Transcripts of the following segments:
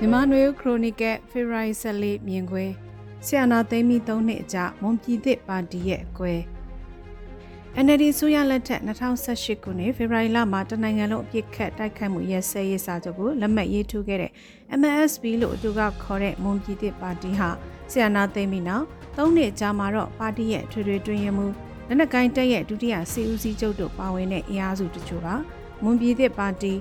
မြန်မာနွေခရိုနီကယ်ဖေရိုင်ဆက်လေးမြင်ကွဲဆီယနာသိမ်းပြီး၃နှစ်အကြာမွန်ပြည်သစ်ပါတီရဲ့အကွဲ NLD ဆိုရလက်ထက်2018ခုနှစ်ဖေဖော်ဝါရီလမှာတနိုင်ငံလုံးအပြစ်ခတ်တိုက်ခိုက်မှုရဲစဲရေးစာချုပ်ကိုလက်မှတ်ရေးထိုးခဲ့တဲ့ MSB လို့အတူကခေါ်တဲ့မွန်ပြည်သစ်ပါတီဟာဆီယနာသိမ်းပြီးနောက်၃နှစ်ကြာမှာတော့ပါတီရဲ့ထွေထွေတွင်ရမှုလက်နက်ကိုင်းတက်ရဲ့ဒုတိယစီဦးစီးချုပ်တို့ပါဝင်တဲ့အင်အားစုတချို့ကမွန်ပြည်သစ်ပါတီ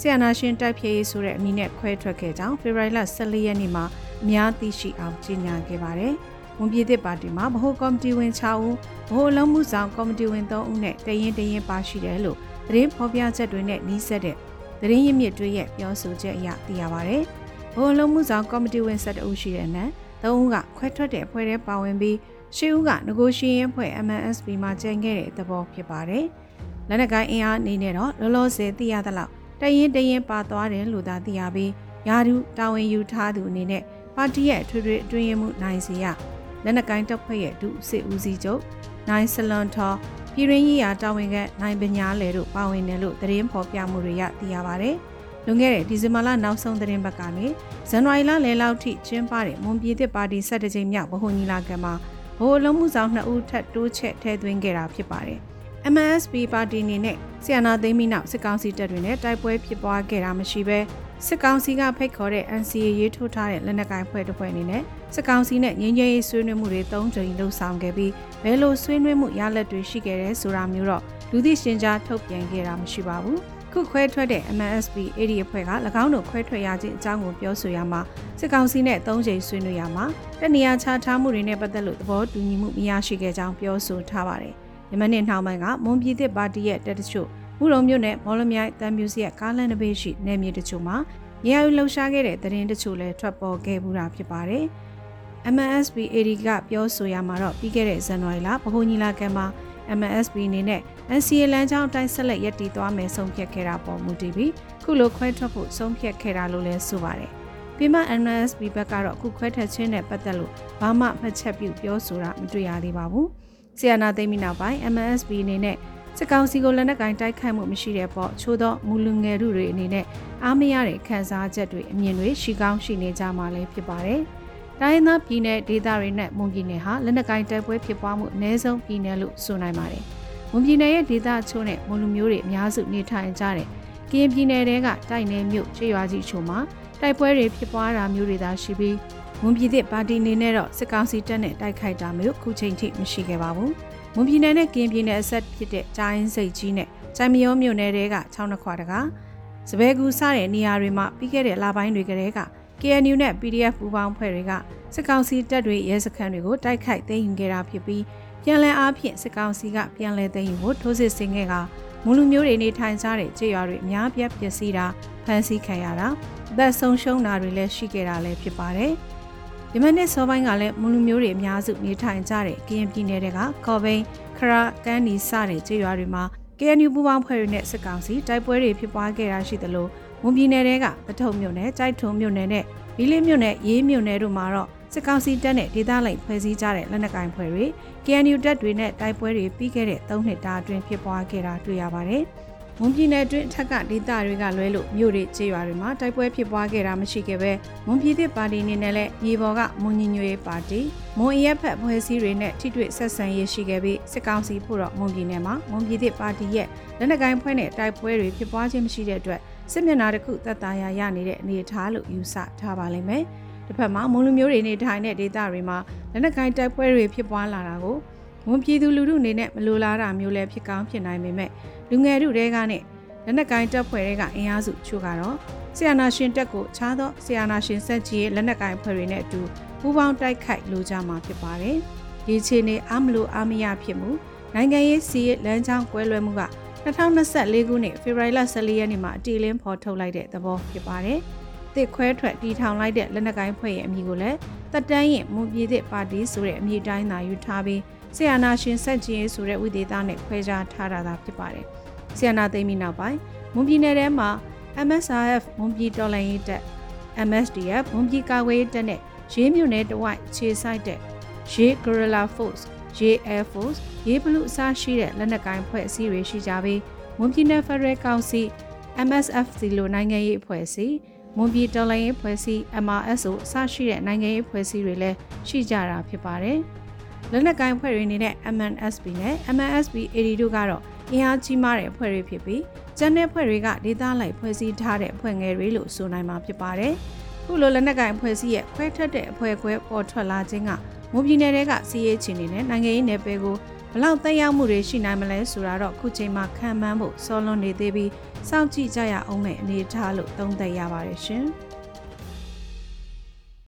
ဆီယနာရှင်တိုက်ဖြည့်ရေးဆိုတဲ့အမည်နဲ့ခွဲထွက်ခဲ့ကြောင်းဖေဖော်ဝါရီလ14ရက်နေ့မှာအများသိရှိအောင်ကြေညာခဲ့ပါတယ်။ဝန်ပြည်သစ်ပါတီမှာဗဟိုကော်မတီဝင်6ဦးဗဟိုလုံးမှုဆောင်ကော်မတီဝင်3ဦးနဲ့တရင်တရင်ပါရှိတယ်လို့သတင်းဖော်ပြချက်တွေနဲ့နှီးဆက်တဲ့သတင်းရင်းမြစ်တွေရဲ့ပြောဆိုချက်အရသိရပါတယ်။ဗဟိုလုံးမှုဆောင်ကော်မတီဝင်7ဦးရှိတဲ့နံ3ဦးကခွဲထွက်တဲ့အဖွဲ့ထဲပါဝင်ပြီးရှေ့ဦးကငကိုရှင်ရင်ဖွဲ့ MNSB မှာကျင်းခဲ့တဲ့သဘောဖြစ်ပါတယ်။လက်နက်ကိုင်းအင်အားအနေနဲ့တော့လောလောဆယ်သိရသလောက် တရင်တရင်ပါသွားတယ်လို့သာသိရပြီးယာဒူတာဝန်ယူထားသူအနေနဲ့ပါတီရဲ့ထွေထွေအတွင်းမှုနိုင်စီရလက်နက်ကိုင်းတပ်ဖွဲ့ရဲ့ဒုစစ်ဦးစီးချုပ်နိုင်ဆလွန်ထော်ပြည်ရင်းရေးရာတာဝန်ခံနိုင်ပညာလေတို့ပါဝင်တယ်လို့သတင်းဖော်ပြမှုတွေရသိရပါဗျ။လွန်ခဲ့တဲ့ဒီဇင်ဘာလနောက်ဆုံးသတင်းပတ်ကနေဇန်နဝါရီလလယ်လောက်ထိကျင်းပတဲ့မွန်ပြည်သစ်ပါတီ17ကြိမ်မြောက်ဗဟိုညီလာခံမှာဗဟိုလုံးမှုဆောင်2ဦးထပ်တိုးချက်ထည့်သွင်းခဲ့တာဖြစ်ပါတယ်။ MSP ပါတီအနေနဲ့ဆီယနာသိမ်းပြီးနောက်စစ်ကောင်စီတပ်တွေနဲ့တိုက်ပွဲဖြစ်ပွားခဲ့တာမရှိဘဲစစ်ကောင်စီကဖိတ်ခေါ်တဲ့ NCA ရေးထိုးထားတဲ့လက်နက်ကိုင်ဖွဲ့တစ်ဖွဲ့အနေနဲ့စစ်ကောင်စီနဲ့ငြိမ်းချမ်းရေးဆွေးနွေးမှုတွေ၃ကြိမ်လှုပ်ဆောင်ခဲ့ပြီးဘယ်လိုဆွေးနွေးမှုရလဒ်တွေရှိခဲ့တယ်ဆိုတာမျိုးတော့လူသိရှင်ကြားထုတ်ပြန်ခဲ့တာမရှိပါဘူးခုခွဲထွက်တဲ့ MNSP အဲ့ဒီအဖွဲ့က၎င်းတို့ခွဲထွက်ရခြင်းအကြောင်းကိုပြောဆိုရမှာစစ်ကောင်စီနဲ့၃ကြိမ်ဆွေးနွေးရမှာတနေရာခြားထားမှုတွေနဲ့ပတ်သက်လို့သဘောတူညီမှုမရရှိခဲ့ကြောင်းပြောဆိုထားပါတယ်။ ယမနေ့နှောင်းပိုင်းကမွန်ပြည်သစ်ပါတီရဲ့တက်တချို့မူလုံမြို့နယ်မော်လမြိုင်တန်မြူစီရဲ့ကားလန်တပေးရှိနယ်မြေတချို့မှာနေရာယူလှုပ်ရှားခဲ့တဲ့သတင်းတချို့လည်းထွက်ပေါ်ခဲ့မှုတာဖြစ်ပါတယ်။ MNSB AD ကပြောဆိုရမှာတော့ပြီးခဲ့တဲ့ဇန်နဝါရီလဗဟိုညီလာခံမှာ MNSB အနေနဲ့ NCA လမ်းကြောင်းအတိုင်းဆက်လက်ရည်တည်သွားမယ်ဆုံးဖြတ်ခဲ့တာပေါ်မူတည်ပြီးခုလိုခွဲထွက်ဖို့ဆုံးဖြတ်ခဲ့တာလို့လည်းဆိုပါတယ်။ပြီးမှ MNSB ဘက်ကတော့အခုခွဲထွက်ခြင်းနဲ့ပတ်သက်လို့ဘာမှမှတ်ချက်ပြုပြောဆိုတာမတွေ့ရသေးပါဘူး။ ဆီယနာသိမ်းပြီးနောက်ပိုင်း MSB အနေနဲ့စစ်ကောင်စီကိုလက်နက်ကင်တိုက်ခိုက်မှုမရှိတဲ့ပေါ့ချိုးသောမူလူငယ်တို့တွေအနေနဲ့အားမရတဲ့ခံစားချက်တွေအမြင်တွေရှိကောင်းရှိနေကြမှာလည်းဖြစ်ပါတယ်။တိုင်းသားပြည်နယ်ဒေသတွေနဲ့မွန်ပြည်နယ်ဟာလက်နက်ကင်တိုက်ပွဲဖြစ်ပွားမှုအ ਨੇ ဆုံးပြည်နယ်လို့ဆိုနိုင်ပါတယ်။မွန်ပြည်နယ်ရဲ့ဒေသချို့နဲ့မွန်လူမျိုးတွေအများစုနေထိုင်ကြတဲ့ကရင်ပြည်နယ်တဲကတိုက်နယ်မြို့ချေရွာကြီးချို့မှာ တိုက်ပွဲတွေဖြစ်ပွားတာမျိုးတွေသာရှိပြီးမွန်ပြည်သစ်ပါတီအနေနဲ့တော့စစ်ကောင်စီတပ်နဲ့တိုက်ခိုက်တာမျိုးခုချိန်ထိမရှိခဲ့ပါဘူး။မွန်ပြည်နယ်နဲ့ကင်းပြည်နယ်အဆက်ဖြစ်တဲ့ဂျိုင်းစိတ်ကြီးနဲ့ဂျိုင်မယောမြို့နယ်တွေက6နှစ်ခွာတကားစပယ်ကူစတဲ့နေရာတွေမှာပြီးခဲ့တဲ့လပိုင်းတွေကတည်းက KNU နဲ့ PDF ပူးပေါင်းဖွဲ့တွေကစစ်ကောင်စီတပ်တွေရဲစခန်းတွေကိုတိုက်ခိုက်သိမ်းယူခဲ့တာဖြစ်ပြီးပြန်လည်အားဖြင့်စစ်ကောင်စီကပြန်လည်သိမ်းယူဖို့ထိုးစစ်ဆင်ခဲ့က မူလူမျိုးတွေနေထိုင်ကြတဲ့ကြေးရွာတွေအများပြားပျက်စီးတာဖမ်းဆီးခံရတာအသက်ဆုံးရှုံးတာတွေလည်းရှိခဲ့တာလည်းဖြစ်ပါတယ်။ယမနှစ်စောပိုင်းကလည်းမူလူမျိုးတွေအများစုနေထိုင်ကြတဲ့ကရင်ပြည်နယ်တွေကကော်ဘိန်းခရကန်းနီစတဲ့ကျေးရွာတွေမှာ KNU ပူးပေါင်းဖွဲ့တွေနဲ့စစ်ကောင်စီတိုက်ပွဲတွေဖြစ်ပွားခဲ့တာရှိသလိုမွန်ပြည်နယ်တွေကပထုံမြို့နယ်၊ကြိုက်ထုံမြို့နယ်နဲ့ဘီလင်းမြို့နယ်ရေးမြို့နယ်တို့မှာတော့ စစ်ကောင်စီတပ်နဲ့ဒေသလိုက်ဖွဲ့စည်းကြတဲ့လက်နက်ကိုင်ဖွဲ့တွေ KNU တပ်တွေနဲ့တိုက်ပွဲတွေပြီးခဲ့တဲ့၃နှစ်တာအတွင်းဖြစ်ပွားခဲ့တာတွေ့ရပါတယ်။မွန်ပြည်နယ်အတွင်းအထက်ကဒေသတွေကလွဲလို့မြို့တွေကျေးရွာတွေမှာတိုက်ပွဲဖြစ်ပွားခဲ့တာမရှိခဲ့ပဲမွန်ပြည်သစ်ပါတီအနေနဲ့လည်းမြေပေါ်ကမွန်ညီညွတ်ရေးပါတီမွန်ရက်ဖက်ဖွဲ့စည်းတွေနဲ့ထိတွေ့ဆက်ဆံရေးရှိခဲ့ပြီးစစ်ကောင်စီဖို့တော့မွန်ပြည်နယ်မှာမွန်ပြည်သစ်ပါတီရဲ့လက်နက်ကိုင်ဖွဲ့နဲ့တိုက်ပွဲတွေဖြစ်ပွားခြင်းမရှိတဲ့အတွက်စစ်မျက်နှာတစ်ခုသက်သာရာရနေတဲ့အနေအထားလို့ယူဆထားပါလိမ့်မယ် တစ်ဖက်မှာမွန်လူမျိုးတွေနေထိုင်တဲ့ဒေသတွေမှာလက်နက်ကိုင်တိုက်ပွဲတွေဖြစ်ပွားလာတာကိုဝန်ပြည်သူလူထုအနေနဲ့မလိုလားတာမျိုးလည်းဖြစ်ကောင်းဖြစ်နိုင်ပေမဲ့လူငယ်တို့တွေကနဲ့လက်နက်ကိုင်းတပ်ဖွဲ့တွေကအင်အားစုချို့ကတော့ဆီယနာရှင်တပ်ကိုခြားသောဆီယနာရှင်စက်ကြီးရဲ့လက်နက်ကိုင်းဖွဲ့တွေနဲ့အတူပူးပေါင်းတိုက်ခိုက်လိုကြမှာဖြစ်ပါတယ်။ဒီအခြေအနေအမလို့အမရဖြစ်မှုနိုင်ငံရေးစီးလမ်းကြောင်းကွဲလွဲမှုက2024ခုနှစ်ဖေဖော်ဝါရီလ14ရက်နေ့မှာအတီလင်းဖော်ထုတ်လိုက်တဲ့သဘောဖြစ်ပါတယ်။ တစ်ခွဲထွက်တီထောင်လိုက်တဲ့လက်နက်ကိုင်းဖွဲ့ရဲ့အမည်ကိုလည်းတက်တန်းရင်မွန်ပြည်သစ်ပါတီဆိုတဲ့အမည်တိုင်းသာယူထားပြီးဆီယနာရှင်စက်ကြီးဆိုတဲ့ဝိသေသနဲ့ခွဲခြားထားတာသာဖြစ်ပါတယ်။ဆီယနာသိမ်းပြီးနောက်ပိုင်းမွန်ပြည်နယ်ထဲမှာ MSRF မွန်ပြည်တော်လှန်ရေးတပ် MSDF မွန်ပြည်ကာကွယ်ရေးတပ်နဲ့ရေးမြို့နယ်တဝိုက်ခြေဆိုင်တဲ့ရေး Guerrilla Force ရေး Air Force ရေးဘလူအစားရှိတဲ့လက်နက်ကိုင်ဖွဲ့အစည်းတွေရှိကြပြီးမွန်ပြည်နယ် Federal Council MSFC လိုနိုင်ငံရေးအဖွဲ့အစည်း မွန်ပြည်တော်လိုင်းရေးဖွဲ့စည်း MRSO အစရှိတဲ့နိုင်ငံရေးဖွဲ့စည်းတွေလည်းရှိကြတာဖြစ်ပါတယ်။လက်နက်ကိုင်ဖွဲ့တွေအနေနဲ့ MNSB နဲ့ MNSB 80တို့ကတော့အင်အားကြီးမားတဲ့ဖွဲ့တွေဖြစ်ပြီးကျန်တဲ့ဖွဲ့တွေကဒေသလိုက်ဖွဲ့စည်းထားတဲ့ဖွဲ့ငယ်တွေလို့ဆိုနိုင်မှာဖြစ်ပါတယ်။ခုလိုလက်နက်ကိုင်ဖွဲ့စည်းရဲ့ခွဲထွက်တဲ့အဖွဲ့ခွဲပေါ်ထွက်လာခြင်းကမွန်ပြည်နယ်တွေကစီးရေးချင်နေတဲ့နိုင်ငံရေးနယ်ပယ်ကိုဘ လောက်တက်ရောက်မှုတွေရှိနိုင်မလဲဆိုတာတော့ခုချိန်မှာခံမှန်းဖို့စောလွန်နေသေးပြီးစောင့်ကြည့်ကြရအောင်မယ့်အနေအထားလို့သုံးသပ်ရပါတယ်ရှင်။